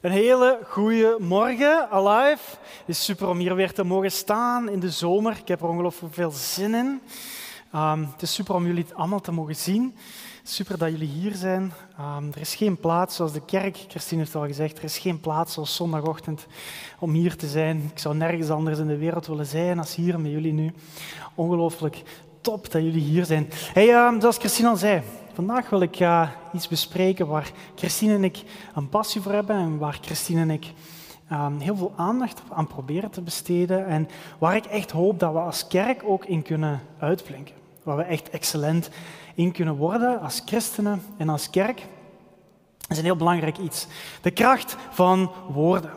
Een hele goede morgen, Alive. Het is super om hier weer te mogen staan in de zomer. Ik heb er ongelooflijk veel zin in. Um, het is super om jullie allemaal te mogen zien. Super dat jullie hier zijn. Um, er is geen plaats, zoals de kerk, Christine heeft al gezegd, er is geen plaats zoals zondagochtend om hier te zijn. Ik zou nergens anders in de wereld willen zijn als hier met jullie nu. Ongelooflijk top dat jullie hier zijn. Hey, um, zoals Christine al zei, Vandaag wil ik uh, iets bespreken waar Christine en ik een passie voor hebben en waar Christine en ik um, heel veel aandacht aan proberen te besteden en waar ik echt hoop dat we als kerk ook in kunnen uitblinken. Waar we echt excellent in kunnen worden als christenen en als kerk. Dat is een heel belangrijk iets. De kracht van woorden.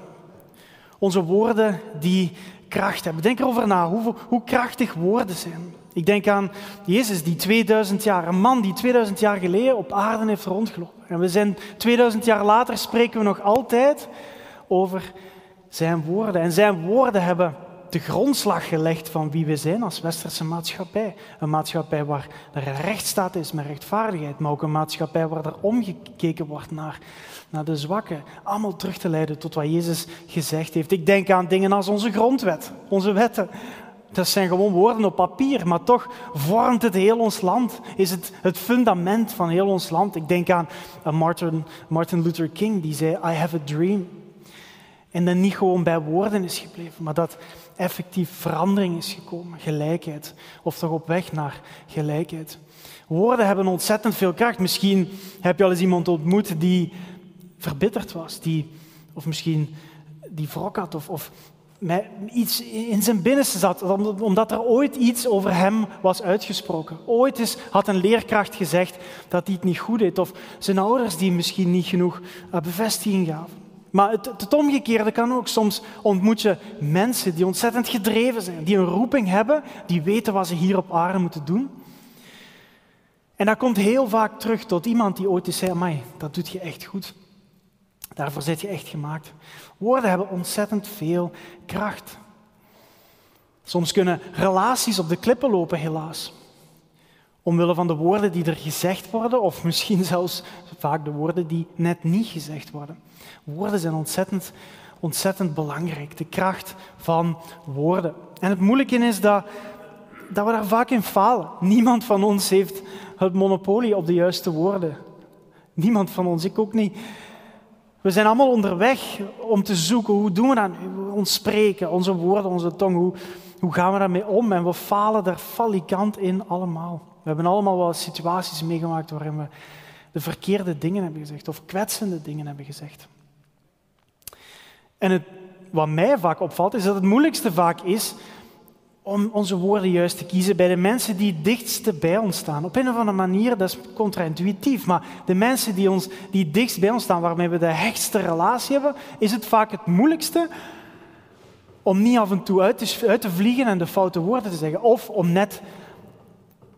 Onze woorden die kracht hebben. Denk erover na hoe, hoe krachtig woorden zijn. Ik denk aan Jezus, die 2000 jaar, een man die 2000 jaar geleden op aarde heeft rondgelopen. En we zijn 2000 jaar later spreken we nog altijd over zijn woorden. En zijn woorden hebben de grondslag gelegd van wie we zijn als westerse maatschappij. Een maatschappij waar er rechtsstaat is met rechtvaardigheid, maar ook een maatschappij waar er omgekeken wordt naar, naar de zwakken. Allemaal terug te leiden tot wat Jezus gezegd heeft. Ik denk aan dingen als onze grondwet, onze wetten, dat zijn gewoon woorden op papier, maar toch vormt het heel ons land. Is het het fundament van heel ons land. Ik denk aan Martin, Martin Luther King, die zei: I have a dream. En dat niet gewoon bij woorden is gebleven, maar dat effectief verandering is gekomen, gelijkheid. Of toch op weg naar gelijkheid. Woorden hebben ontzettend veel kracht. Misschien heb je al eens iemand ontmoet die verbitterd was, die, of misschien die wrok had, of, of iets in zijn binnenste zat, omdat er ooit iets over hem was uitgesproken. Ooit is, had een leerkracht gezegd dat hij het niet goed deed, of zijn ouders die misschien niet genoeg eh, bevestiging gaven. Maar het, omgekeerde kan ook. Soms ontmoet je mensen die ontzettend gedreven zijn, die een roeping hebben, die weten wat ze hier op aarde moeten doen. En dat komt heel vaak terug tot iemand die ooit eens zei, amai, dat doet je echt goed. Daarvoor zit je echt gemaakt. Woorden hebben ontzettend veel kracht. Soms kunnen relaties op de klippen lopen, helaas. Omwille van de woorden die er gezegd worden, of misschien zelfs vaak de woorden die net niet gezegd worden. Woorden zijn ontzettend, ontzettend belangrijk, de kracht van woorden. En het moeilijke is dat, dat we daar vaak in falen. Niemand van ons heeft het monopolie op de juiste woorden. Niemand van ons, ik ook niet. We zijn allemaal onderweg om te zoeken hoe doen we dat? Ons spreken, onze woorden, onze tong, hoe, hoe gaan we daarmee om? En we falen daar falikant in allemaal. We hebben allemaal wel situaties meegemaakt waarin we de verkeerde dingen hebben gezegd of kwetsende dingen hebben gezegd. En het, wat mij vaak opvalt, is dat het moeilijkste vaak is om onze woorden juist te kiezen bij de mensen die het dichtste bij ons staan. Op een of andere manier, dat is contra-intuïtief, maar de mensen die, ons, die het dichtst bij ons staan, waarmee we de hechtste relatie hebben, is het vaak het moeilijkste om niet af en toe uit te, uit te vliegen en de foute woorden te zeggen. Of om net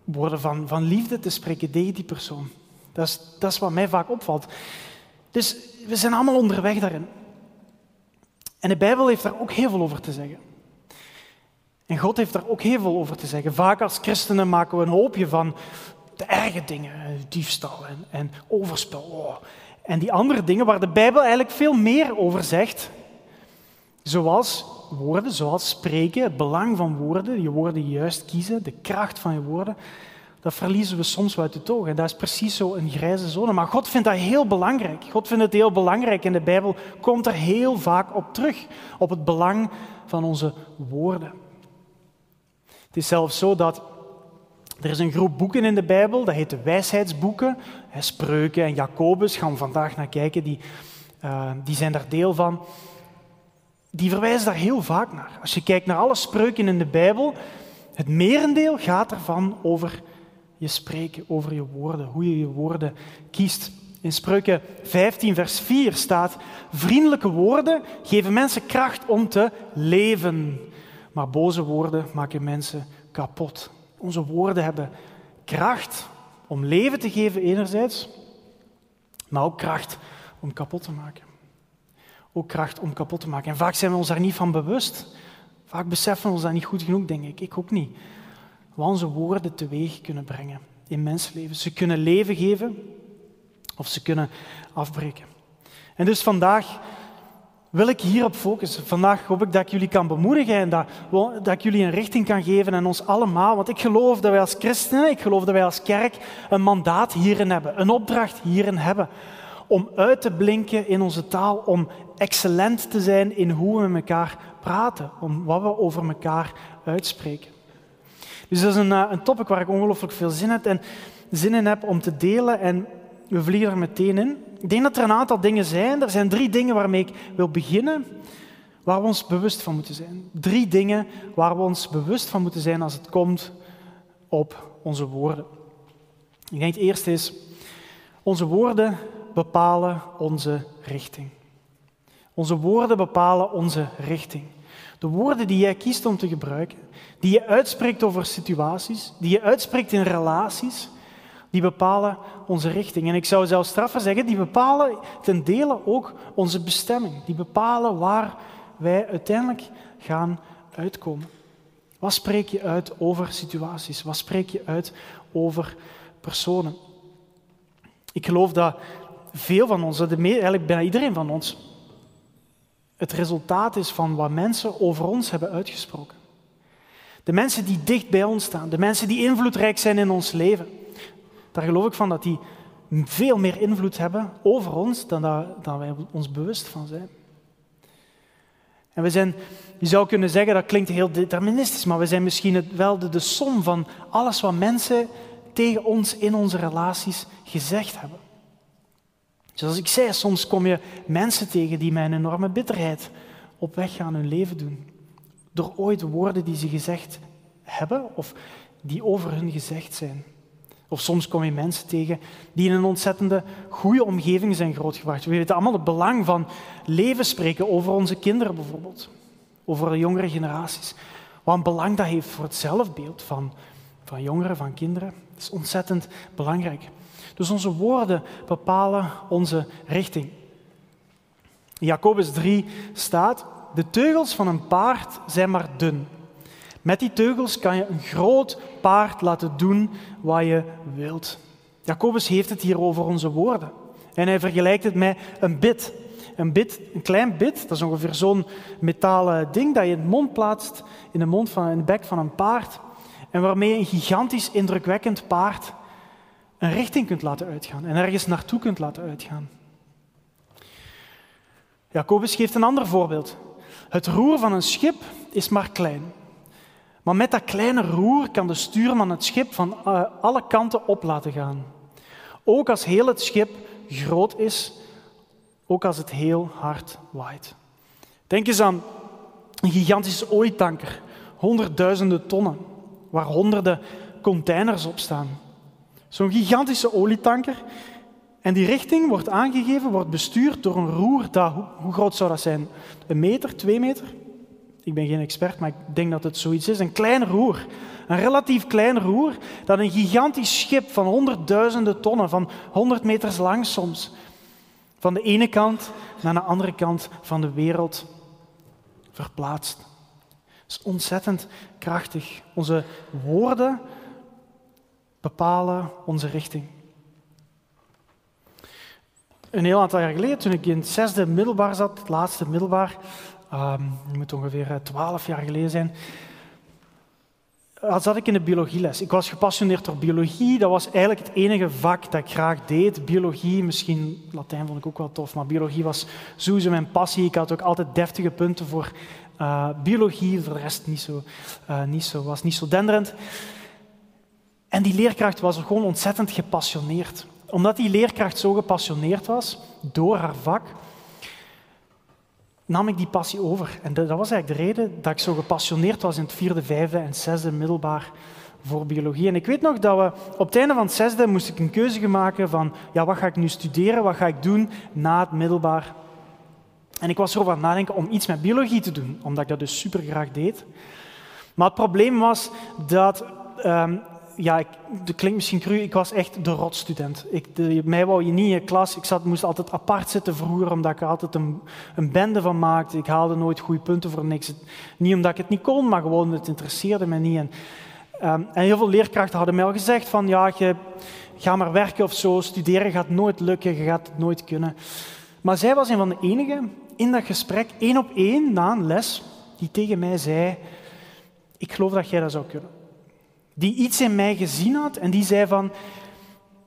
woorden van, van liefde te spreken tegen die persoon. Dat is, dat is wat mij vaak opvalt. Dus we zijn allemaal onderweg daarin. En de Bijbel heeft daar ook heel veel over te zeggen. En God heeft daar ook heel veel over te zeggen. Vaak als christenen maken we een hoopje van de erge dingen, diefstal en, en overspel. Oh. En die andere dingen waar de Bijbel eigenlijk veel meer over zegt, zoals woorden, zoals spreken, het belang van woorden, je woorden juist kiezen, de kracht van je woorden, dat verliezen we soms uit het oog. En dat is precies zo een grijze zone. Maar God vindt dat heel belangrijk. God vindt het heel belangrijk. En de Bijbel komt er heel vaak op terug, op het belang van onze woorden. Het is zelfs zo dat er is een groep boeken in de Bijbel, dat heet de wijsheidsboeken. Spreuken en Jacobus, gaan we vandaag naar kijken, die, uh, die zijn daar deel van. Die verwijzen daar heel vaak naar. Als je kijkt naar alle spreuken in de Bijbel, het merendeel gaat ervan over je spreken, over je woorden, hoe je je woorden kiest. In Spreuken 15, vers 4 staat: Vriendelijke woorden geven mensen kracht om te leven. Maar boze woorden maken mensen kapot. Onze woorden hebben kracht om leven te geven enerzijds, maar ook kracht om kapot te maken. Ook kracht om kapot te maken. En vaak zijn we ons daar niet van bewust. Vaak beseffen we ons dat niet goed genoeg, denk ik. Ik ook niet. Wat onze woorden teweeg kunnen brengen in mensenlevens. Ze kunnen leven geven of ze kunnen afbreken. En dus vandaag wil ik hierop focussen. Vandaag hoop ik dat ik jullie kan bemoedigen en dat, dat ik jullie een richting kan geven en ons allemaal. Want ik geloof dat wij als christenen, ik geloof dat wij als kerk een mandaat hierin hebben, een opdracht hierin hebben. Om uit te blinken in onze taal, om excellent te zijn in hoe we met elkaar praten, om wat we over elkaar uitspreken. Dus dat is een, eh, een topic waar ik ongelooflijk veel zin, heb en, zin in heb om te delen en we vliegen er meteen in. Ik denk dat er een aantal dingen zijn. Er zijn drie dingen waarmee ik wil beginnen, waar we ons bewust van moeten zijn. Drie dingen waar we ons bewust van moeten zijn als het komt op onze woorden. Ik denk het eerste is, onze woorden bepalen onze richting. Onze woorden bepalen onze richting. De woorden die jij kiest om te gebruiken, die je uitspreekt over situaties, die je uitspreekt in relaties, die bepalen onze richting. En ik zou zelfs straffen zeggen, die bepalen ten dele ook onze bestemming. Die bepalen waar wij uiteindelijk gaan uitkomen. Wat spreek je uit over situaties? Wat spreek je uit over personen? Ik geloof dat veel van ons, eigenlijk bijna iedereen van ons, het resultaat is van wat mensen over ons hebben uitgesproken. De mensen die dicht bij ons staan, de mensen die invloedrijk zijn in ons leven. Daar geloof ik van dat die veel meer invloed hebben over ons dan, dat, dan wij ons bewust van zijn. En we zijn, je zou kunnen zeggen, dat klinkt heel deterministisch, maar we zijn misschien wel de, de som van alles wat mensen tegen ons in onze relaties gezegd hebben. Zoals ik zei, soms kom je mensen tegen die met een enorme bitterheid op weg gaan hun leven doen. Door ooit woorden die ze gezegd hebben of die over hun gezegd zijn. Of soms kom je mensen tegen die in een ontzettende goede omgeving zijn grootgebracht. We weten allemaal het belang van leven spreken over onze kinderen bijvoorbeeld. Over de jongere generaties. Wat een belang dat heeft voor het zelfbeeld van, van jongeren, van kinderen. Dat is ontzettend belangrijk. Dus onze woorden bepalen onze richting. In Jacobus 3 staat, de teugels van een paard zijn maar dun. Met die teugels kan je een groot paard laten doen wat je wilt. Jacobus heeft het hier over onze woorden. En hij vergelijkt het met een bit. Een bit, een klein bit, dat is ongeveer zo'n metalen ding dat je in de mond plaatst, in de, mond van, in de bek van een paard. En waarmee een gigantisch indrukwekkend paard een richting kunt laten uitgaan en ergens naartoe kunt laten uitgaan. Jacobus geeft een ander voorbeeld. Het roer van een schip is maar klein. Maar met dat kleine roer kan de stuurman het schip van eh, alle kanten op laten gaan. Ook als heel het schip groot is, ook als het heel hard waait. Denk eens aan een gigantische olietanker, honderdduizenden tonnen, waar honderden containers op staan. Zo'n gigantische olietanker. En die richting wordt aangegeven, wordt bestuurd door een roer. Dat, hoe, groot zou dat zijn? Een meter, twee meter? Ik ben geen expert, maar ik denk dat het zoiets is. Een klein roer. Een relatief klein roer dat een gigantisch schip van honderdduizenden tonnen, van 100 meters lang soms, van de ene kant naar de andere kant van de wereld verplaatst. Dat is ontzettend krachtig. Onze woorden bepalen onze richting. Een heel aantal jaar geleden, toen ik in het zesde middelbaar zat, het laatste middelbaar, um, moet ongeveer eh, twaalf jaar geleden zijn, uh, zat ik in de biologieles. Ik was gepassioneerd door biologie. Dat was eigenlijk het enige vak dat ik graag deed. Biologie, misschien Latijn vond ik ook wel tof, maar biologie was sowieso mijn passie. Ik had ook altijd deftige punten voor uh, biologie, voor de rest niet zo, uh, niet zo, was niet zo denderend. En die leerkracht was gewoon ontzettend gepassioneerd. Omdat die leerkracht zo gepassioneerd was door haar vak, nam ik die passie over. En dat was eigenlijk de reden dat ik zo gepassioneerd was in het vierde, vijfde en zesde middelbaar voor biologie. En ik weet nog dat we op het einde van het zesde moest ik een keuze maken van ja, wat ga ik nu studeren, wat ga ik doen na het middelbaar. En ik was erover aan het nadenken om iets met biologie te doen, omdat ik dat dus super graag deed. Maar het probleem was dat um, ja, ik, dat klinkt misschien cru, ik was echt de rotstudent. Ik, mij wou je niet in klas. Ik zat, moest altijd apart zitten vroeger, omdat ik er altijd een, een bende van maakte. Ik haalde nooit goede punten voor niks. Niet omdat ik het niet kon, maar gewoon het interesseerde me niet. En, um, en heel veel leerkrachten hadden mij al gezegd van, ja, je, ga maar werken of zo. Studeren gaat nooit lukken, je gaat het nooit kunnen. Maar zij was een van de enigen in dat gesprek, één op één, na een les, die tegen mij zei, ik geloof dat jij dat zou kunnen. Die iets in mij gezien had en die zei van,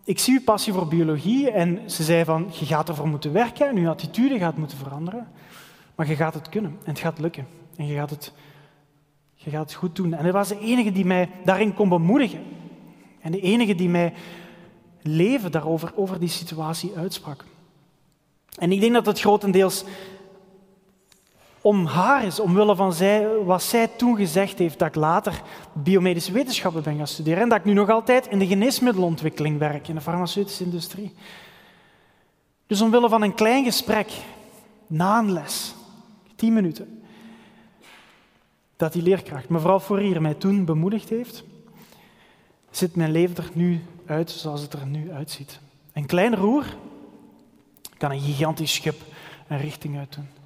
ik zie uw passie voor biologie en ze zei van, je gaat ervoor moeten werken en je attitude gaat moeten veranderen, maar je gaat het kunnen en het gaat lukken en je gaat het, je gaat het goed doen. En hij was de enige die mij daarin kon bemoedigen en de enige die mij leven daarover, over die situatie uitsprak. En ik denk dat het grotendeels om haar is, omwille van zij, wat zij toen gezegd heeft, dat ik later biomedische wetenschappen ben gaan studeren en dat ik nu nog altijd in de geneesmiddelenontwikkeling werk, in de farmaceutische industrie. Dus omwille van een klein gesprek, na een les, tien minuten, dat die leerkracht, mevrouw Fourier, mij toen bemoedigd heeft, zit mijn leven er nu uit zoals het er nu uitziet. Een klein roer kan een gigantisch schip een richting uitdoen.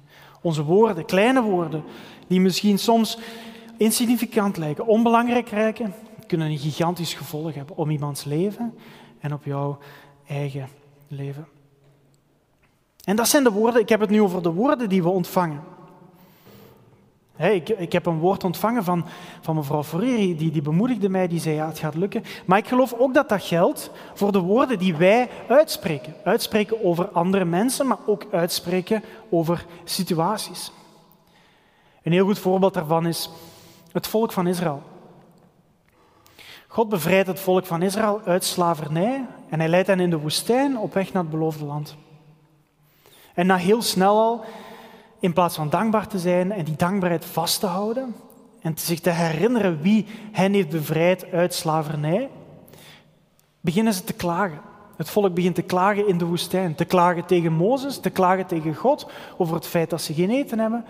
Onze woorden, kleine woorden, die misschien soms insignificant lijken, onbelangrijk lijken, kunnen een gigantisch gevolg hebben om iemands leven en op jouw eigen leven. En dat zijn de woorden, ik heb het nu over de woorden die we ontvangen ik, ik, heb een woord ontvangen van, van mevrouw Ferreri, die, die bemoedigde mij, die zei ja, het gaat lukken. Maar ik geloof ook dat dat geldt voor de woorden die wij uitspreken. Uitspreken over andere mensen, maar ook uitspreken over situaties. Een heel goed voorbeeld daarvan is het volk van Israël. God bevrijdt het volk van Israël uit slavernij en hij leidt hen in de woestijn op weg naar het beloofde land. En na heel snel al in plaats van dankbaar te zijn en die dankbaarheid vast te houden en zich te herinneren wie hen heeft bevrijd uit slavernij, beginnen ze te klagen. Het volk begint te klagen in de woestijn, te klagen tegen Mozes, te klagen tegen God over het feit dat ze geen eten hebben,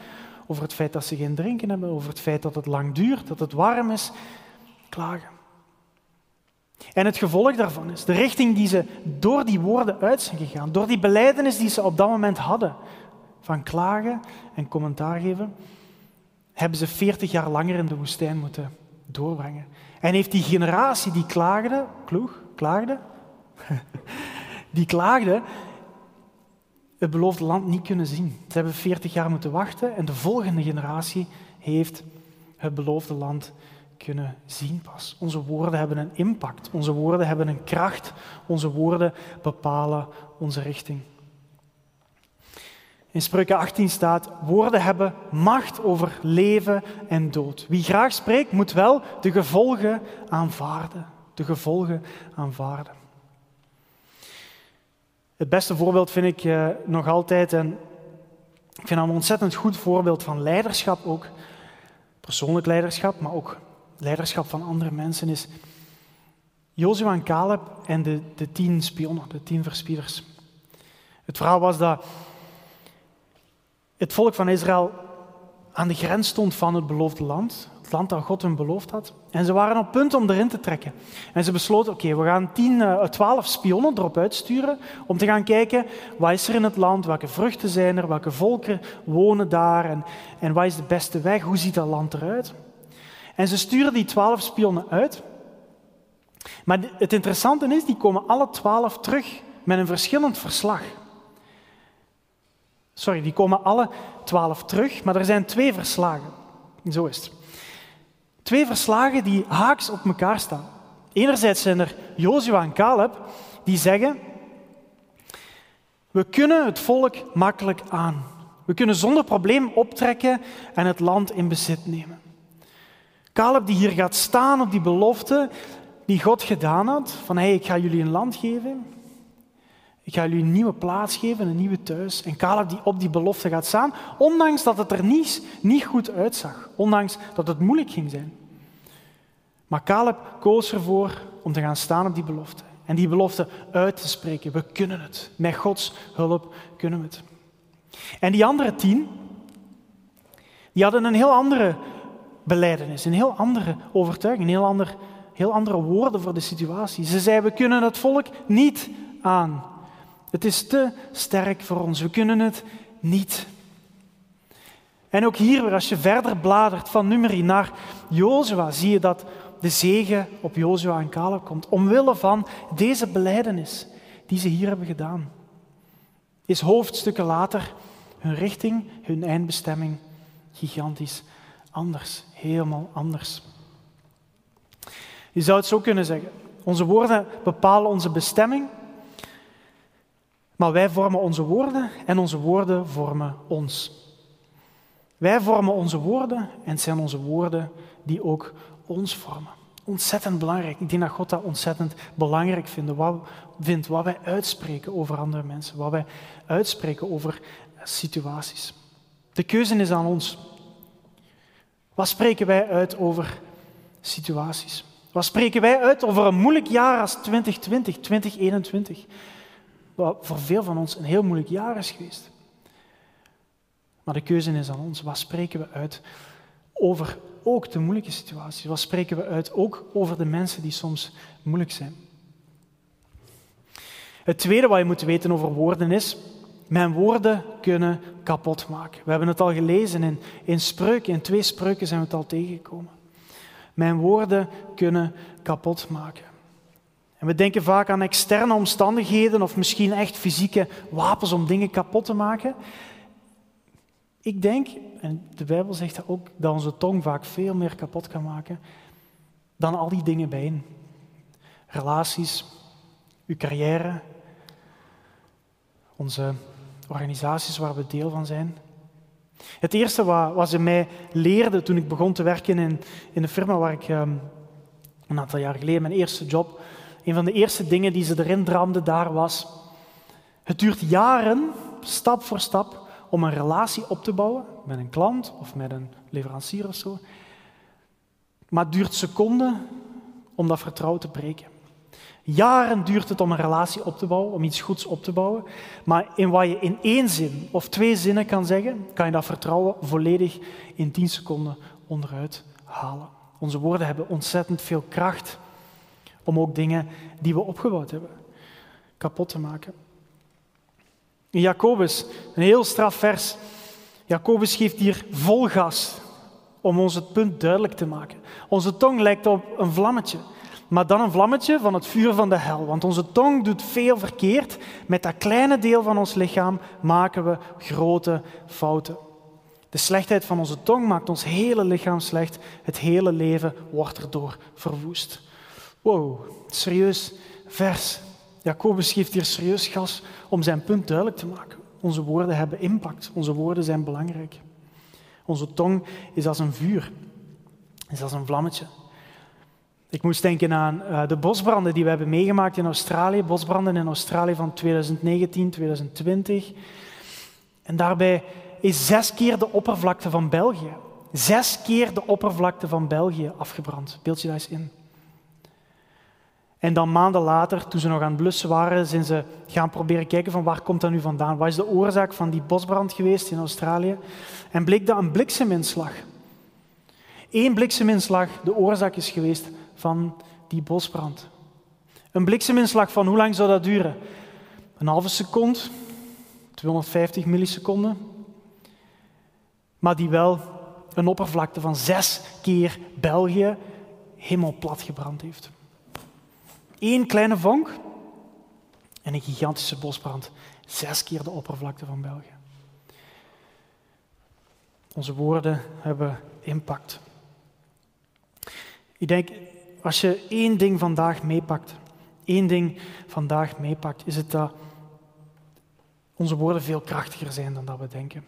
over het feit dat ze geen drinken hebben, over het feit dat het lang duurt, dat het warm is. Klagen. En het gevolg daarvan is de richting die ze door die woorden uit zijn gegaan, door die beleidenis die ze op dat moment hadden, van klagen en commentaar geven, hebben ze 40 jaar langer in de woestijn moeten doorbrengen. En heeft die generatie die klaagde, kloeg, klaagde, die klaagde, het beloofde land niet kunnen zien. Ze hebben 40 jaar moeten wachten en de volgende generatie heeft het beloofde land kunnen zien pas. Onze woorden hebben een impact, onze woorden hebben een kracht, onze woorden bepalen onze richting. In Spreuken 18 staat, woorden hebben macht over leven en dood. Wie graag spreekt, moet wel de gevolgen aanvaarden. De gevolgen aanvaarden. Het beste voorbeeld vind ik eh, nog altijd, en ik vind dat een ontzettend goed voorbeeld van leiderschap ook, persoonlijk leiderschap, maar ook leiderschap van andere mensen, is Jozua en Caleb en de, de tien spionnen, de tien verspieders. Het verhaal was dat het volk van Israël aan de grens stond van het beloofde land, het land dat God hun beloofd had. En ze waren op punt om erin te trekken. En ze besloten, oké, we gaan tien, uh, twaalf spionnen erop uitsturen om te gaan kijken wat is er in het land, welke vruchten zijn er, welke volken wonen daar en, en wat is de beste weg, hoe ziet dat land eruit. En ze sturen die twaalf spionnen uit. Maar het interessante is, die komen alle twaalf terug met een verschillend verslag. Sorry, die komen alle twaalf terug, maar er zijn twee verslagen. Zo is het. Twee verslagen die haaks op elkaar staan. Enerzijds zijn er Jozua en Caleb die zeggen: We kunnen het volk makkelijk aan. We kunnen zonder probleem optrekken en het land in bezit nemen. Caleb die hier gaat staan op die belofte die God gedaan had, van hey, ik ga jullie een land geven, ik ga jullie een nieuwe plaats geven, een nieuwe thuis. En Caleb die op die belofte gaat staan, ondanks dat het er niet, niet goed uitzag. Ondanks dat het moeilijk ging zijn. Maar Caleb koos ervoor om te gaan staan op die belofte. En die belofte uit te spreken. We kunnen het. Met Gods hulp kunnen we het. En die andere tien, die hadden een heel andere beleidenis, een heel andere overtuiging, een heel, ander, heel andere woorden voor de situatie. Ze zeiden, we kunnen het volk niet aan. Het is te sterk voor ons. We kunnen het niet. En ook hier als je verder bladert van Numeri naar Jozua, zie je dat de zegen op Jozua en Caleb komt. Omwille van deze beleidenis die ze hier hebben gedaan. is hoofdstukken later hun richting, hun eindbestemming gigantisch anders. Helemaal anders. Je zou het zo kunnen zeggen. Onze woorden bepalen onze bestemming, maar wij vormen onze woorden en onze woorden vormen ons. Wij vormen onze woorden en het zijn onze woorden die ook ons vormen. Ontzettend belangrijk. Ik denk dat God dat ontzettend belangrijk vindt. Wat, vindt, wat wij uitspreken over andere mensen, wat wij uitspreken over situaties. De keuze is aan ons. Wat spreken wij uit over situaties? Wat spreken wij uit over een moeilijk jaar als 2020, 2021? Wat voor veel van ons een heel moeilijk jaar is geweest. Maar de keuze is aan ons. Wat spreken we uit over ook de moeilijke situaties? Wat spreken we uit ook over de mensen die soms moeilijk zijn? Het tweede wat je moet weten over woorden is, mijn woorden kunnen kapot maken. We hebben het al gelezen in, in spreuken, in twee spreuken zijn we het al tegengekomen. Mijn woorden kunnen kapot maken. En we denken vaak aan externe omstandigheden of misschien echt fysieke wapens om dingen kapot te maken. Ik denk, en de Bijbel zegt dat ook, dat onze tong vaak veel meer kapot kan maken dan al die dingen bijeen. Relaties, uw carrière, onze organisaties waar we deel van zijn. Het eerste wat, ze mij leerden toen ik begon te werken in, in de firma waar ik um, een aantal jaar geleden, mijn eerste job, een van de eerste dingen die ze erin dramde daar was, het duurt jaren, stap voor stap, om een relatie op te bouwen met een klant of met een leverancier of zo. Maar het duurt seconden om dat vertrouwen te breken. Jaren duurt het om een relatie op te bouwen, om iets goeds op te bouwen. Maar in wat je in één zin of twee zinnen kan zeggen, kan je dat vertrouwen volledig in tien seconden onderuit halen. Onze woorden hebben ontzettend veel kracht om ook dingen die we opgebouwd hebben kapot te maken. In Jacobus, een heel straf vers. Jacobus geeft hier vol gas om ons het punt duidelijk te maken. Onze tong lijkt op een vlammetje maar dan een vlammetje van het vuur van de hel. Want onze tong doet veel verkeerd. Met dat kleine deel van ons lichaam maken we grote fouten. De slechtheid van onze tong maakt ons hele lichaam slecht. Het hele leven wordt erdoor verwoest. Wow, serieus vers. Jacobus geeft hier serieus gas om zijn punt duidelijk te maken. Onze woorden hebben impact. Onze woorden zijn belangrijk. Onze tong is als een vuur, is als een vlammetje. Ik moest denken aan uh, de bosbranden die we hebben meegemaakt in Australië, bosbranden in Australië van 2019, 2020. En daarbij is zes keer de oppervlakte van België, zes keer de oppervlakte van België afgebrand. Beeld je dat eens in. En dan maanden later, toen ze nog aan het blussen waren, zijn ze gaan proberen kijken van waar komt dat nu vandaan? Wat is de oorzaak van die bosbrand geweest in Australië? En bleek dat een blikseminslag. Eén blikseminslag de oorzaak is geweest van die bosbrand. Een blikseminslag van hoe lang zou dat duren? Een halve seconde, 250 milliseconden, maar die wel een oppervlakte van zes keer België helemaal plat gebrand heeft. Eén kleine vonk en een gigantische bosbrand. Zes keer de oppervlakte van België. Onze woorden hebben impact. Ik denk, als je één ding vandaag meepakt, één ding vandaag meepakt, is het dat onze woorden veel krachtiger zijn dan dat we denken.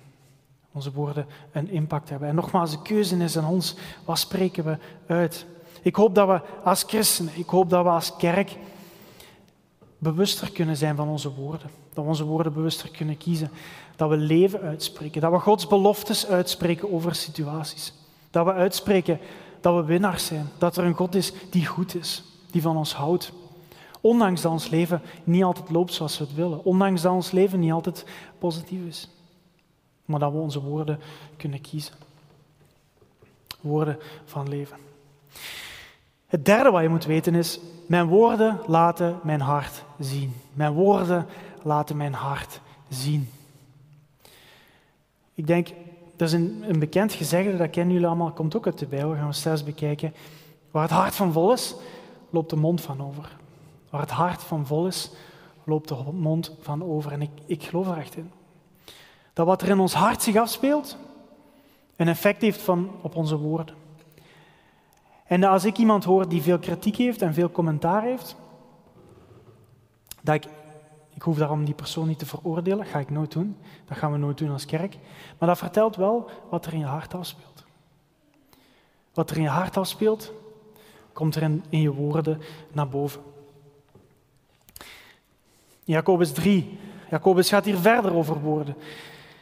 Onze woorden een impact hebben. En nogmaals, de keuze is aan ons. Wat spreken we uit? Ik hoop dat we als christenen, ik hoop dat we als kerk bewuster kunnen zijn van onze woorden. Dat we onze woorden bewuster kunnen kiezen. Dat we leven uitspreken. Dat we Gods beloftes uitspreken over situaties. Dat we uitspreken dat we winnaars zijn. Dat er een God is die goed is, die van ons houdt. Ondanks dat ons leven niet altijd loopt zoals we het willen. Ondanks dat ons leven niet altijd positief is. Maar dat we onze woorden kunnen kiezen. Woorden van leven. Het derde wat je moet weten is, mijn woorden laten mijn hart zien. Mijn woorden laten mijn hart zien. Ik denk, dat is een, een, bekend gezegde, dat kennen jullie allemaal, komt ook uit de Bijbel, gaan we straks bekijken. Waar het hart van vol is, loopt de mond van over. Waar het hart van vol is, loopt de mond van over. En ik, ik geloof er echt in. Dat wat er in ons hart zich afspeelt, een effect heeft van, op onze woorden. En als ik iemand hoor die veel kritiek heeft en veel commentaar heeft, dat ik, ik hoef daarom die persoon niet te veroordelen, dat ga ik nooit doen. Dat gaan we nooit doen als kerk. Maar dat vertelt wel wat er in je hart afspeelt. Wat er in je hart afspeelt, komt er in, in je woorden naar boven. Jacobus 3. Jacobus gaat hier verder over woorden.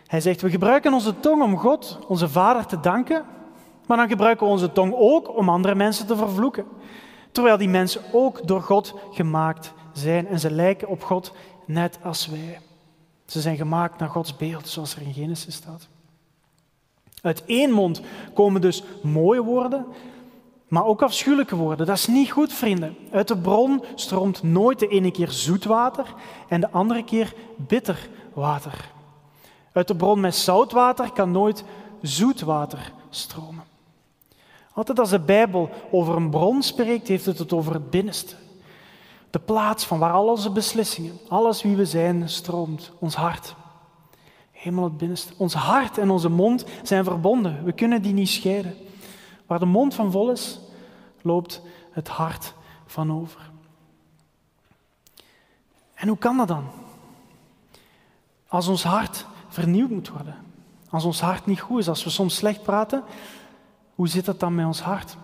Hij zegt, we gebruiken onze tong om God, onze Vader, te danken, maar dan gebruiken we onze tong ook om andere mensen te vervloeken. Terwijl die mensen ook door God gemaakt zijn en ze lijken op God net als wij. Ze zijn gemaakt naar Gods beeld, zoals er in Genesis staat. Uit één mond komen dus mooie woorden, maar ook afschuwelijke woorden. Dat is niet goed, vrienden. Uit de bron stroomt nooit de ene keer zoet water en de andere keer bitter water. Uit de bron met zout water kan nooit zoet water stromen. Altijd als de Bijbel over een bron spreekt, heeft het het over het binnenste. De plaats van waar al onze beslissingen, alles wie we zijn, stroomt. Ons hart. Helemaal het binnenste. Ons hart en onze mond zijn verbonden. We kunnen die niet scheiden. Waar de mond van vol is, loopt het hart van over. En hoe kan dat dan? Als ons hart vernieuwd moet worden. Als ons hart niet goed is, als we soms slecht praten, hoe zit dat dan met ons hart?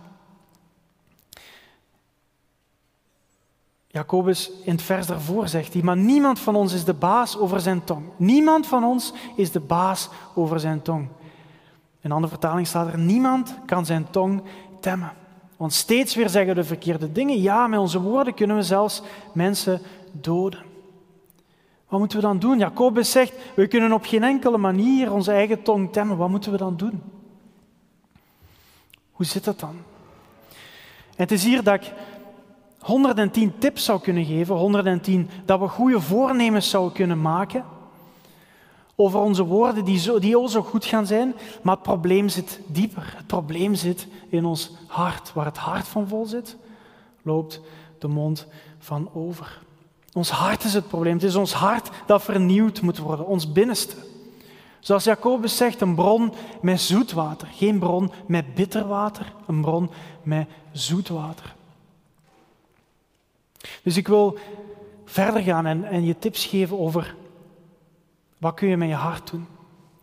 Jacobus in het vers daarvoor zegt hij, maar niemand van ons is de baas over zijn tong. Niemand van ons is de baas over zijn tong. In een andere vertaling staat er, niemand kan zijn tong temmen. Want steeds weer zeggen we de verkeerde dingen. Ja, met onze woorden kunnen we zelfs mensen doden. Wat moeten we dan doen? Jacobus zegt, we kunnen op geen enkele manier onze eigen tong temmen. Wat moeten we dan doen? Hoe zit dat dan? Het is hier dat ik 110 tips zou kunnen geven, 110 dat we goede voornemens zouden kunnen maken over onze woorden die, zo, die zo goed gaan zijn, maar het probleem zit dieper. Het probleem zit in ons hart. Waar het hart van vol zit, loopt de mond van over. Ons hart is het probleem. Het is ons hart dat vernieuwd moet worden, ons binnenste. Zoals Jacobus zegt, een bron met zoet water. Geen bron met bitter water, een bron met zoet water. Dus ik wil verder gaan en, en je tips geven over wat kun je met je hart doen.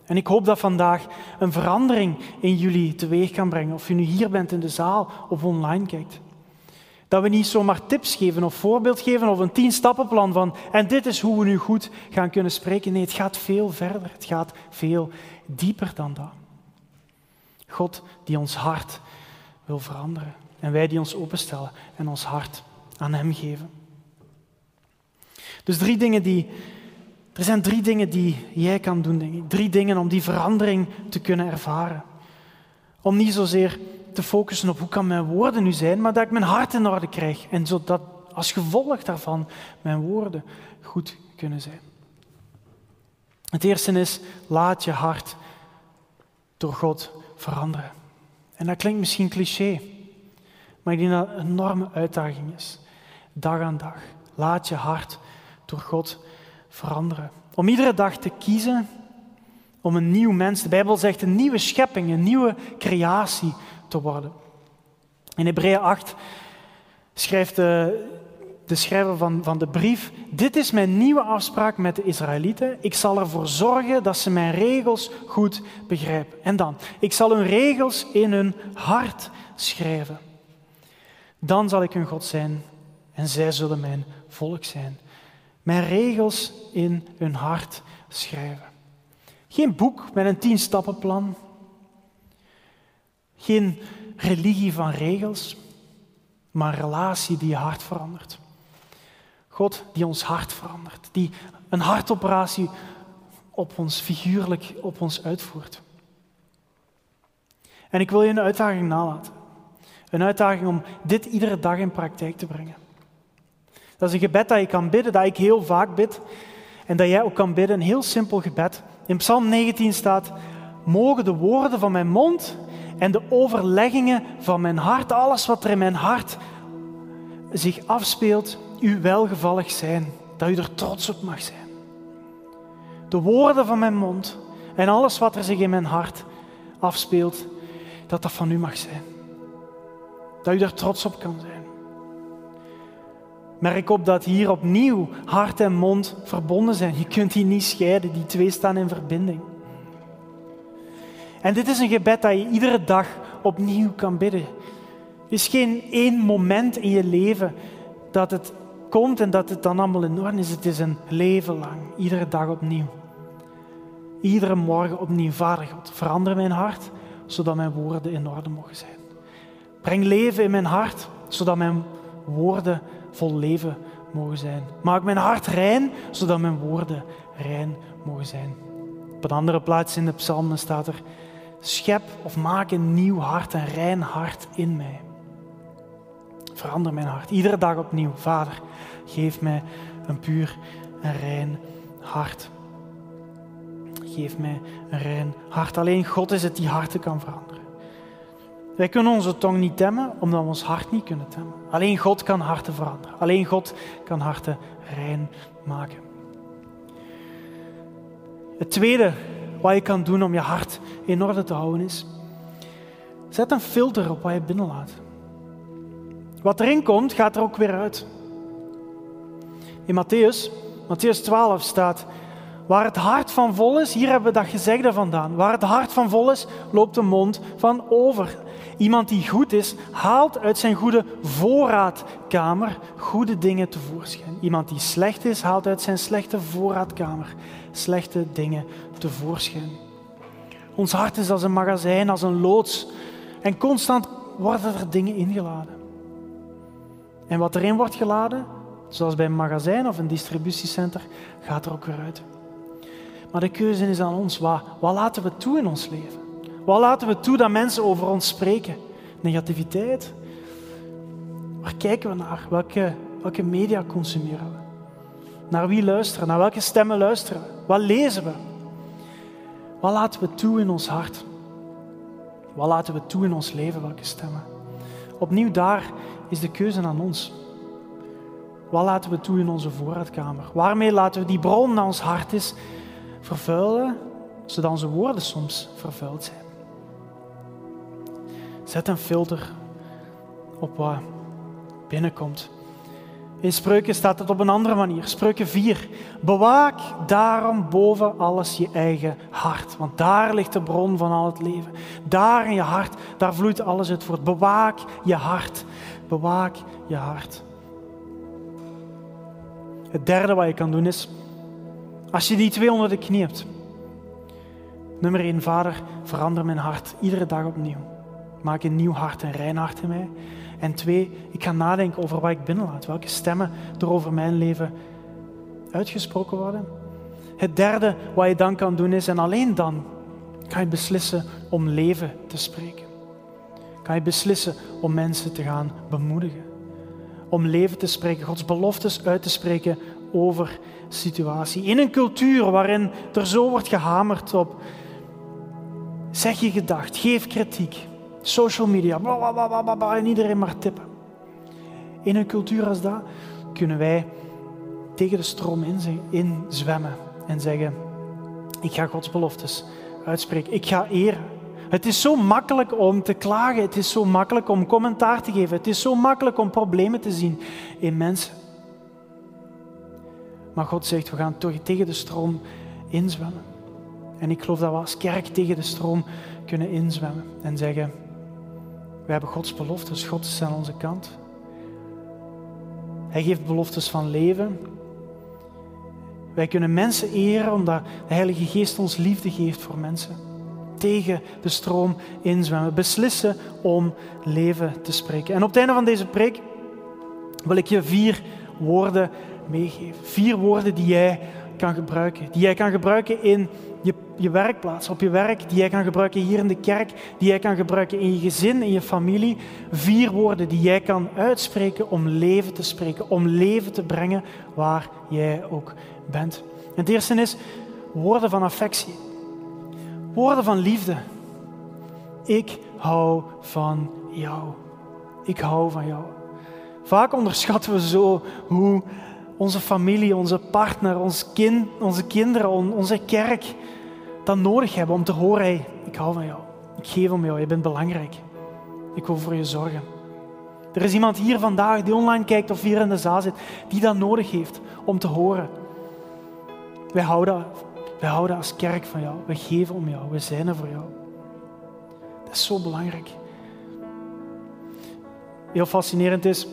En ik hoop dat vandaag een verandering in jullie teweeg kan brengen. Of je nu hier bent in de zaal of online kijkt. Dat we niet zomaar tips geven of voorbeeld geven of een tien-stappenplan van en dit is hoe we nu goed gaan kunnen spreken. Nee, het gaat veel verder. Het gaat veel dieper dan dat. God die ons hart wil veranderen. En wij die ons openstellen en ons hart aan Hem geven. Dus drie dingen die, er zijn drie dingen die jij kan doen, denk ik. Drie dingen om die verandering te kunnen ervaren. Om niet zozeer te focussen op hoe kan mijn woorden nu zijn, maar dat ik mijn hart in orde krijg. En zodat als gevolg daarvan mijn woorden goed kunnen zijn. Het eerste is, laat je hart door God veranderen. En dat klinkt misschien cliché, maar ik denk dat een enorme uitdaging is. Dag aan dag. Laat je hart door God veranderen. Om iedere dag te kiezen om een nieuw mens, de Bijbel zegt een nieuwe schepping, een nieuwe creatie te worden. In Hebreeën 8 schrijft de, de schrijver van, van de brief, dit is mijn nieuwe afspraak met de Israëlieten. Ik zal ervoor zorgen dat ze mijn regels goed begrijpen. En dan, ik zal hun regels in hun hart schrijven. Dan zal ik hun God zijn en zij zullen mijn volk zijn. Mijn regels in hun hart schrijven. Geen boek met een tien-stappenplan. Geen religie van regels, maar een relatie die je hart verandert. God die ons hart verandert, die een hartoperatie op ons, figuurlijk op ons uitvoert. En ik wil je een uitdaging nalaten. Een uitdaging om dit iedere dag in praktijk te brengen. Dat is een gebed dat je kan bidden, dat ik heel vaak bid. En dat jij ook kan bidden, een heel simpel gebed. In Psalm 19 staat, mogen de woorden van mijn mond en de overleggingen van mijn hart, alles wat er in mijn hart zich afspeelt, u welgevallig zijn. Dat u er trots op mag zijn. De woorden van mijn mond en alles wat er zich in mijn hart afspeelt, dat dat van u mag zijn. Dat u er trots op kan zijn. Merk op dat hier opnieuw hart en mond verbonden zijn. Je kunt die niet scheiden, die twee staan in verbinding. En dit is een gebed dat je iedere dag opnieuw kan bidden. Er is geen één moment in je leven dat het komt en dat het dan allemaal in orde is. Het is een leven lang, iedere dag opnieuw. Iedere morgen opnieuw. Vader God, verander mijn hart, zodat mijn woorden in orde mogen zijn. Breng leven in mijn hart, zodat mijn woorden vol leven mogen zijn. Maak mijn hart rein, zodat mijn woorden rein mogen zijn. Op een andere plaats in de psalmen staat er, schep of maak een nieuw hart, een rein hart in mij. Verander mijn hart, iedere dag opnieuw. Vader, geef mij een puur en rein hart. Geef mij een rein hart. Alleen God is het die harten kan veranderen. Wij kunnen onze tong niet temmen, omdat we ons hart niet kunnen temmen. Alleen God kan harten veranderen. Alleen God kan harten rein maken. Het tweede wat je kan doen om je hart in orde te houden is, zet een filter op wat je binnenlaat. Wat erin komt, gaat er ook weer uit. In Matthäus, Matthäus 12 staat, waar het hart van vol is, hier hebben we dat gezegde vandaan. Waar het hart van vol is, loopt de mond van over. Iemand die goed is, haalt uit zijn goede voorraadkamer goede dingen tevoorschijn. Iemand die slecht is, haalt uit zijn slechte voorraadkamer slechte dingen tevoorschijn. Ons hart is als een magazijn, als een loods. En constant worden er dingen ingeladen. En wat erin wordt geladen, zoals bij een magazijn of een distributiecenter, gaat er ook weer uit. Maar de keuze is aan ons. Wat, wat laten we toe in ons leven? Wat laten we toe dat mensen over ons spreken? Negativiteit? Waar kijken we naar? Welke, welke media consumeren we? Naar wie luisteren? Naar welke stemmen luisteren we? Wat lezen we? Wat laten we toe in ons hart? Wat laten we toe in ons leven? Welke stemmen? Opnieuw daar is de keuze aan ons. Wat laten we toe in onze voorraadkamer? Waarmee laten we die bron naar ons hart is vervuilen, zodat onze woorden soms vervuild zijn? Zet een filter op wat binnenkomt. In spreuken staat het op een andere manier. Spreuken 4. Bewaak daarom boven alles je eigen hart. Want daar ligt de bron van al het leven. Daar in je hart, daar vloeit alles uit voort. Bewaak je hart. Bewaak je hart. Het derde wat je kan doen is, als je die twee onder de knie hebt. Nummer 1, Vader, verander mijn hart iedere dag opnieuw. Maak een nieuw hart, een rein hart in mij. En twee, ik ga nadenken over wat ik binnenlaat. Welke stemmen er over mijn leven uitgesproken worden. Het derde wat je dan kan doen is, en alleen dan kan je beslissen om leven te spreken. Kan je beslissen om mensen te gaan bemoedigen. Om leven te spreken, Gods beloftes uit te spreken over situatie. In een cultuur waarin er zo wordt gehamerd op zeg je gedacht, geef kritiek, social media, bla, en iedereen maar tippen. In een cultuur als dat kunnen wij tegen de stroom in, zwemmen en zeggen, ik ga Gods beloftes uitspreken, ik ga eren. Het is zo makkelijk om te klagen, het is zo makkelijk om commentaar te geven, het is zo makkelijk om problemen te zien in mensen. Maar God zegt, we gaan toch tegen de stroom inzwemmen. En ik geloof dat we als kerk tegen de stroom kunnen inzwemmen en zeggen, we hebben Gods beloftes, God is aan onze kant. Hij geeft beloftes van leven. Wij kunnen mensen eren omdat de Heilige Geest ons liefde geeft voor mensen. Tegen de stroom inzwemmen. Beslissen om leven te spreken. En op het einde van deze preek wil ik je vier woorden meegeven. Vier woorden die jij kan gebruiken. Die jij kan gebruiken in je, je werkplaats, op je werk. Die jij kan gebruiken hier in de kerk. Die jij kan gebruiken in je gezin, in je familie. Vier woorden die jij kan uitspreken om leven te spreken. Om leven te brengen waar jij ook bent. En het eerste is woorden van affectie. Woorden van liefde. Ik hou van jou. Ik hou van jou. Vaak onderschatten we zo hoe onze familie, onze partner, ons kind, onze kinderen, onze kerk dat nodig hebben om te horen, hey, ik hou van jou. Ik geef om jou, je bent belangrijk. Ik wil voor je zorgen. Er is iemand hier vandaag die online kijkt of hier in de zaal zit, die dat nodig heeft om te horen. Wij houden, wij houden als kerk van jou. We geven om jou. We zijn er voor jou. Dat is zo belangrijk. Heel fascinerend is,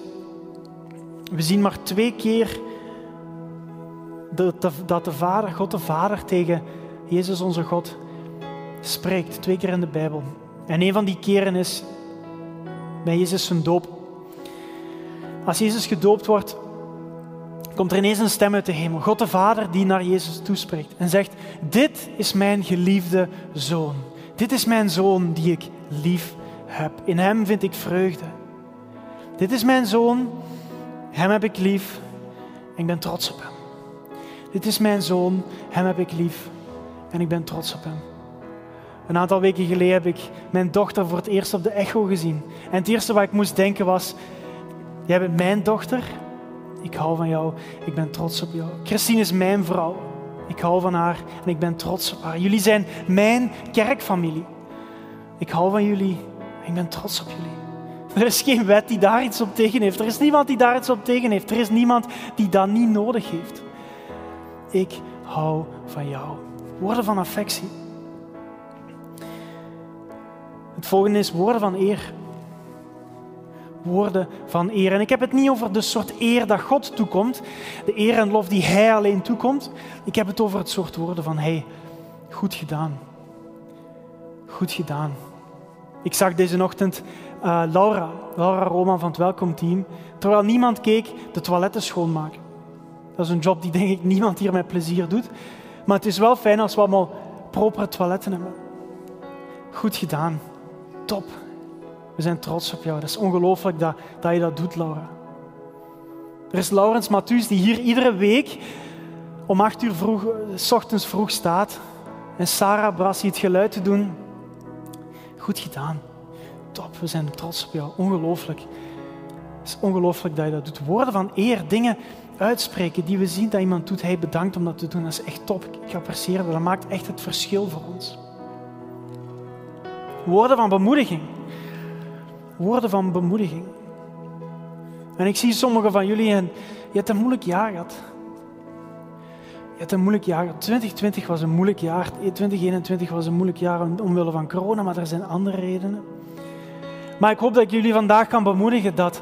we zien maar twee keer dat de Vader, God de Vader tegen Jezus onze God spreekt. Twee keer in de Bijbel. En een van die keren is bij Jezus zijn doop. Als Jezus gedoopt wordt, komt er ineens een stem uit de hemel. God de Vader die naar Jezus toespreekt en zegt, dit is mijn geliefde zoon. Dit is mijn zoon die ik lief heb. In hem vind ik vreugde. Dit is mijn zoon, hem heb ik lief ik ben trots op hem. Dit is mijn zoon, hem heb ik lief en ik ben trots op hem. Een aantal weken geleden heb ik mijn dochter voor het eerst op de echo gezien. En het eerste wat ik moest denken was, jij bent mijn dochter, ik hou van jou, ik ben trots op jou. Christine is mijn vrouw, ik hou van haar en ik ben trots op haar. Jullie zijn mijn kerkfamilie. Ik hou van jullie en ik ben trots op jullie. Er is geen wet die daar iets op tegen heeft. Er is niemand die daar iets op tegen heeft. Er is niemand die dat niet nodig heeft. Ik hou van jou. Woorden van affectie. Het volgende is woorden van eer. Woorden van eer. En ik heb het niet over de soort eer dat God toekomt, de eer en lof die Hij alleen toekomt. Ik heb het over het soort woorden van Hij. Goed gedaan. Goed gedaan. Ik zag deze ochtend uh, Laura, Laura Roman van het welkomteam, terwijl niemand keek, de toiletten schoonmaken. Dat is een job die denk ik niemand hier met plezier doet. Maar het is wel fijn als we allemaal propere toiletten hebben. Goed gedaan. Top. We zijn trots op jou. Dat is ongelooflijk dat, dat je dat doet, Laura. Er is Laurens Mathuus die hier iedere week om acht uur vroeg, s ochtends vroeg staat. En Sarah Brassi het geluid te doen. Goed gedaan. Top, we zijn trots op jou. Ongelooflijk. Het is ongelooflijk dat je dat doet. Woorden van eer, dingen uitspreken die we zien dat iemand doet. Hij bedankt om dat te doen. Dat is echt top. Ik apprecieer dat. Dat maakt echt het verschil voor ons. Woorden van bemoediging. Woorden van bemoediging. En ik zie sommigen van jullie en je hebt een moeilijk jaar gehad. Je hebt een moeilijk jaar. 2020 was een moeilijk jaar. 2021 was een moeilijk jaar omwille van corona, maar er zijn andere redenen. Maar ik hoop dat ik jullie vandaag kan bemoedigen dat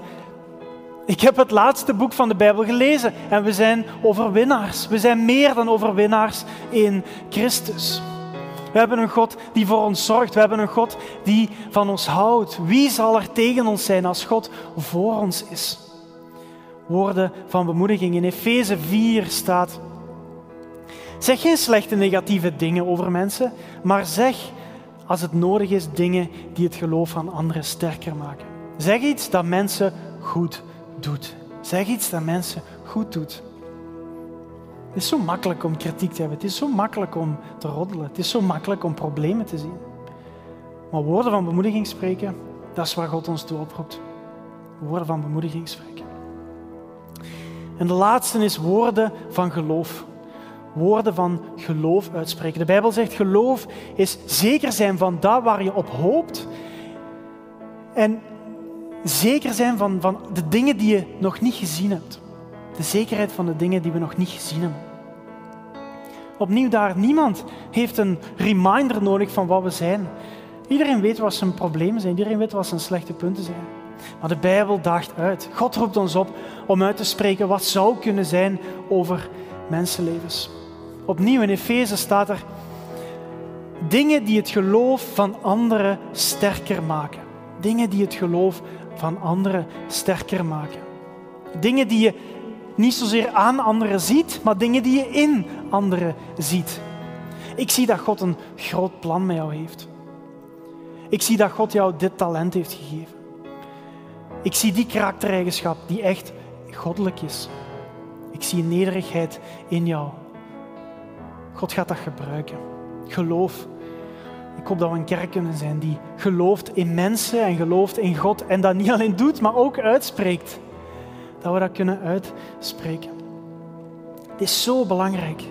ik heb het laatste boek van de Bijbel gelezen en we zijn overwinnaars. We zijn meer dan overwinnaars in Christus. We hebben een God die voor ons zorgt. We hebben een God die van ons houdt. Wie zal er tegen ons zijn als God voor ons is? Woorden van bemoediging. In Efeze 4 staat: Zeg geen slechte negatieve dingen over mensen, maar zeg als het nodig is dingen die het geloof van anderen sterker maken. Zeg iets dat mensen goed doet. Zeg iets dat mensen goed doet. Het is zo makkelijk om kritiek te hebben. Het is zo makkelijk om te roddelen. Het is zo makkelijk om problemen te zien. Maar woorden van bemoediging spreken, dat is waar God ons toe oproept. Woorden van bemoediging spreken. En de laatste is woorden van geloof. Woorden van geloof uitspreken. De Bijbel zegt geloof is zeker zijn van dat waar je op hoopt. En zeker zijn van, van de dingen die je nog niet gezien hebt. De zekerheid van de dingen die we nog niet gezien hebben. Opnieuw daar, niemand heeft een reminder nodig van wat we zijn. Iedereen weet wat zijn problemen zijn, iedereen weet wat zijn slechte punten zijn. Maar de Bijbel daagt uit. God roept ons op om uit te spreken wat zou kunnen zijn over mensenlevens. Opnieuw in Efeze staat er dingen die het geloof van anderen sterker maken. Dingen die het geloof van anderen sterker maken. Dingen die je niet zozeer aan anderen ziet, maar dingen die je in anderen ziet. Ik zie dat God een groot plan met jou heeft. Ik zie dat God jou dit talent heeft gegeven. Ik zie die karaktereigenschap die echt goddelijk is. Ik zie nederigheid in jou. God gaat dat gebruiken. Geloof. Ik hoop dat we een kerk kunnen zijn die gelooft in mensen en gelooft in God en dat niet alleen doet, maar ook uitspreekt. Dat we dat kunnen uitspreken. Dit is zo belangrijk.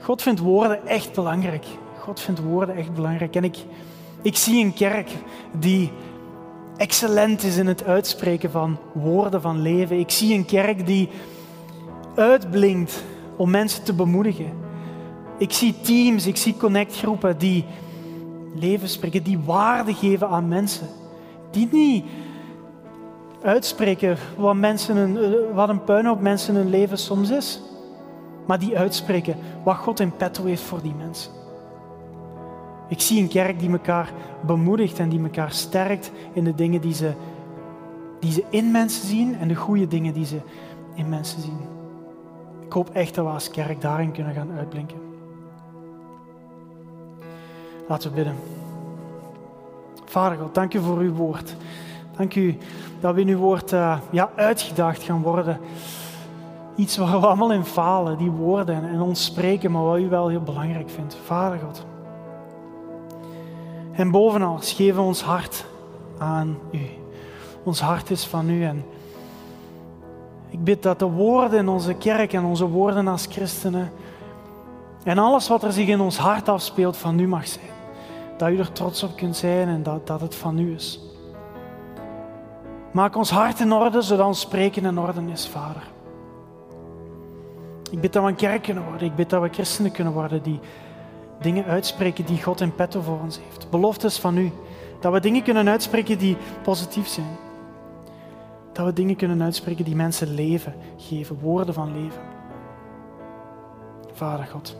God vindt woorden echt belangrijk. God vindt woorden echt belangrijk. En ik, ik zie een kerk die excellent is in het uitspreken van woorden van leven. Ik zie een kerk die uitblinkt om mensen te bemoedigen. Ik zie teams, ik zie connectgroepen die leven spreken, die waarde geven aan mensen. Die niet uitspreken wat, mensen een, wat een puinhoop mensen hun leven soms is, maar die uitspreken wat God in petto heeft voor die mensen. Ik zie een kerk die elkaar bemoedigt en die elkaar sterkt in de dingen die ze, die ze in mensen zien en de goede dingen die ze in mensen zien. Ik hoop echt dat we als kerk daarin kunnen gaan uitblinken. Laten we bidden. Vader God, dank u voor uw woord. Dank u dat we in uw woord uh, ja, uitgedaagd gaan worden. Iets waar we allemaal in falen, die woorden en ons spreken, maar wat u wel heel belangrijk vindt. Vader God. En bovenal, geven ons hart aan u. Ons hart is van u. En ik bid dat de woorden in onze kerk en onze woorden als christenen en alles wat er zich in ons hart afspeelt van u mag zijn. Dat u er trots op kunt zijn en dat, dat het van u is. Maak ons hart in orde, zodat ons spreken in orde is, Vader. Ik bid dat we een kerk kunnen worden. Ik bid dat we christenen kunnen worden die dingen uitspreken die God in petto voor ons heeft. Beloftes van u. Dat we dingen kunnen uitspreken die positief zijn. Dat we dingen kunnen uitspreken die mensen leven geven, woorden van leven. Vader God.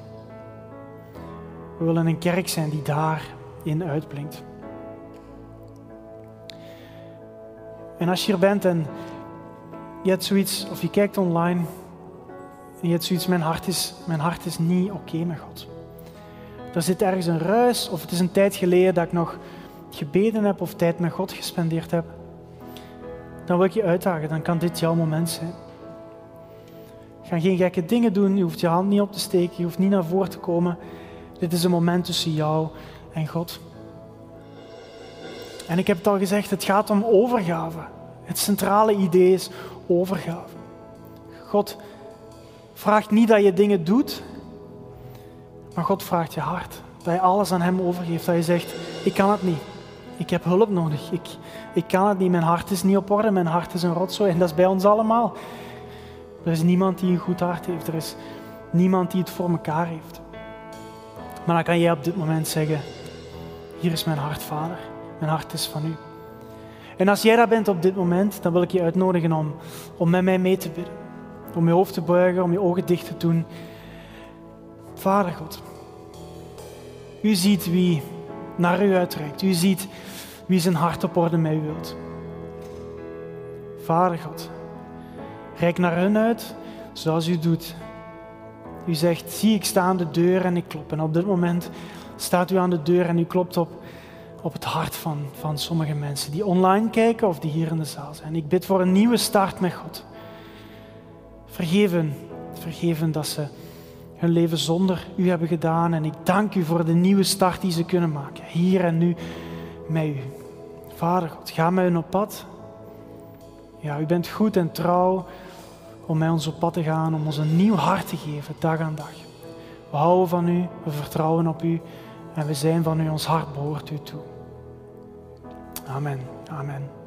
We willen een kerk zijn die daarin uitblinkt. En als je hier bent en je hebt zoiets, of je kijkt online en je hebt zoiets, mijn hart is, mijn hart is niet oké met God. Er zit ergens een ruis, of het is een tijd geleden dat ik nog gebeden heb of tijd met God gespendeerd heb. Dan wil ik je uitdagen, dan kan dit jouw moment zijn. Ga geen gekke dingen doen, je hoeft je hand niet op te steken, je hoeft niet naar voren te komen. Dit is een moment tussen jou en God. En ik heb het al gezegd, het gaat om overgave. Het centrale idee is overgave. God vraagt niet dat je dingen doet, maar God vraagt je hart. Dat je alles aan Hem overgeeft. Dat je zegt, ik kan het niet. Ik heb hulp nodig. Ik, ik kan het niet. Mijn hart is niet op orde. Mijn hart is een rotzooi. En dat is bij ons allemaal. Er is niemand die een goed hart heeft. Er is niemand die het voor elkaar heeft. Maar dan kan jij op dit moment zeggen, hier is mijn hart, Vader. Mijn hart is van u. En als jij dat bent op dit moment, dan wil ik je uitnodigen om, om met mij mee te bidden. Om je hoofd te buigen, om je ogen dicht te doen. Vader God, u ziet wie naar u uitreikt. U ziet wie zijn hart op orde met u wilt. Vader God, reik naar hen uit zoals u doet. U zegt, zie ik sta aan de deur en ik klop. En op dit moment staat u aan de deur en u klopt op op het hart van, van sommige mensen die online kijken of die hier in de zaal zijn. Ik bid voor een nieuwe start met God. Vergeven, vergeven dat ze hun leven zonder u hebben gedaan. En ik dank u voor de nieuwe start die ze kunnen maken, hier en nu met u. Vader God, ga met hun op pad. Ja, u bent goed en trouw om met ons op pad te gaan, om ons een nieuw hart te geven, dag aan dag. We houden van u, we vertrouwen op u. En we zijn van u, ons hart behoort u toe. Amen. Amen.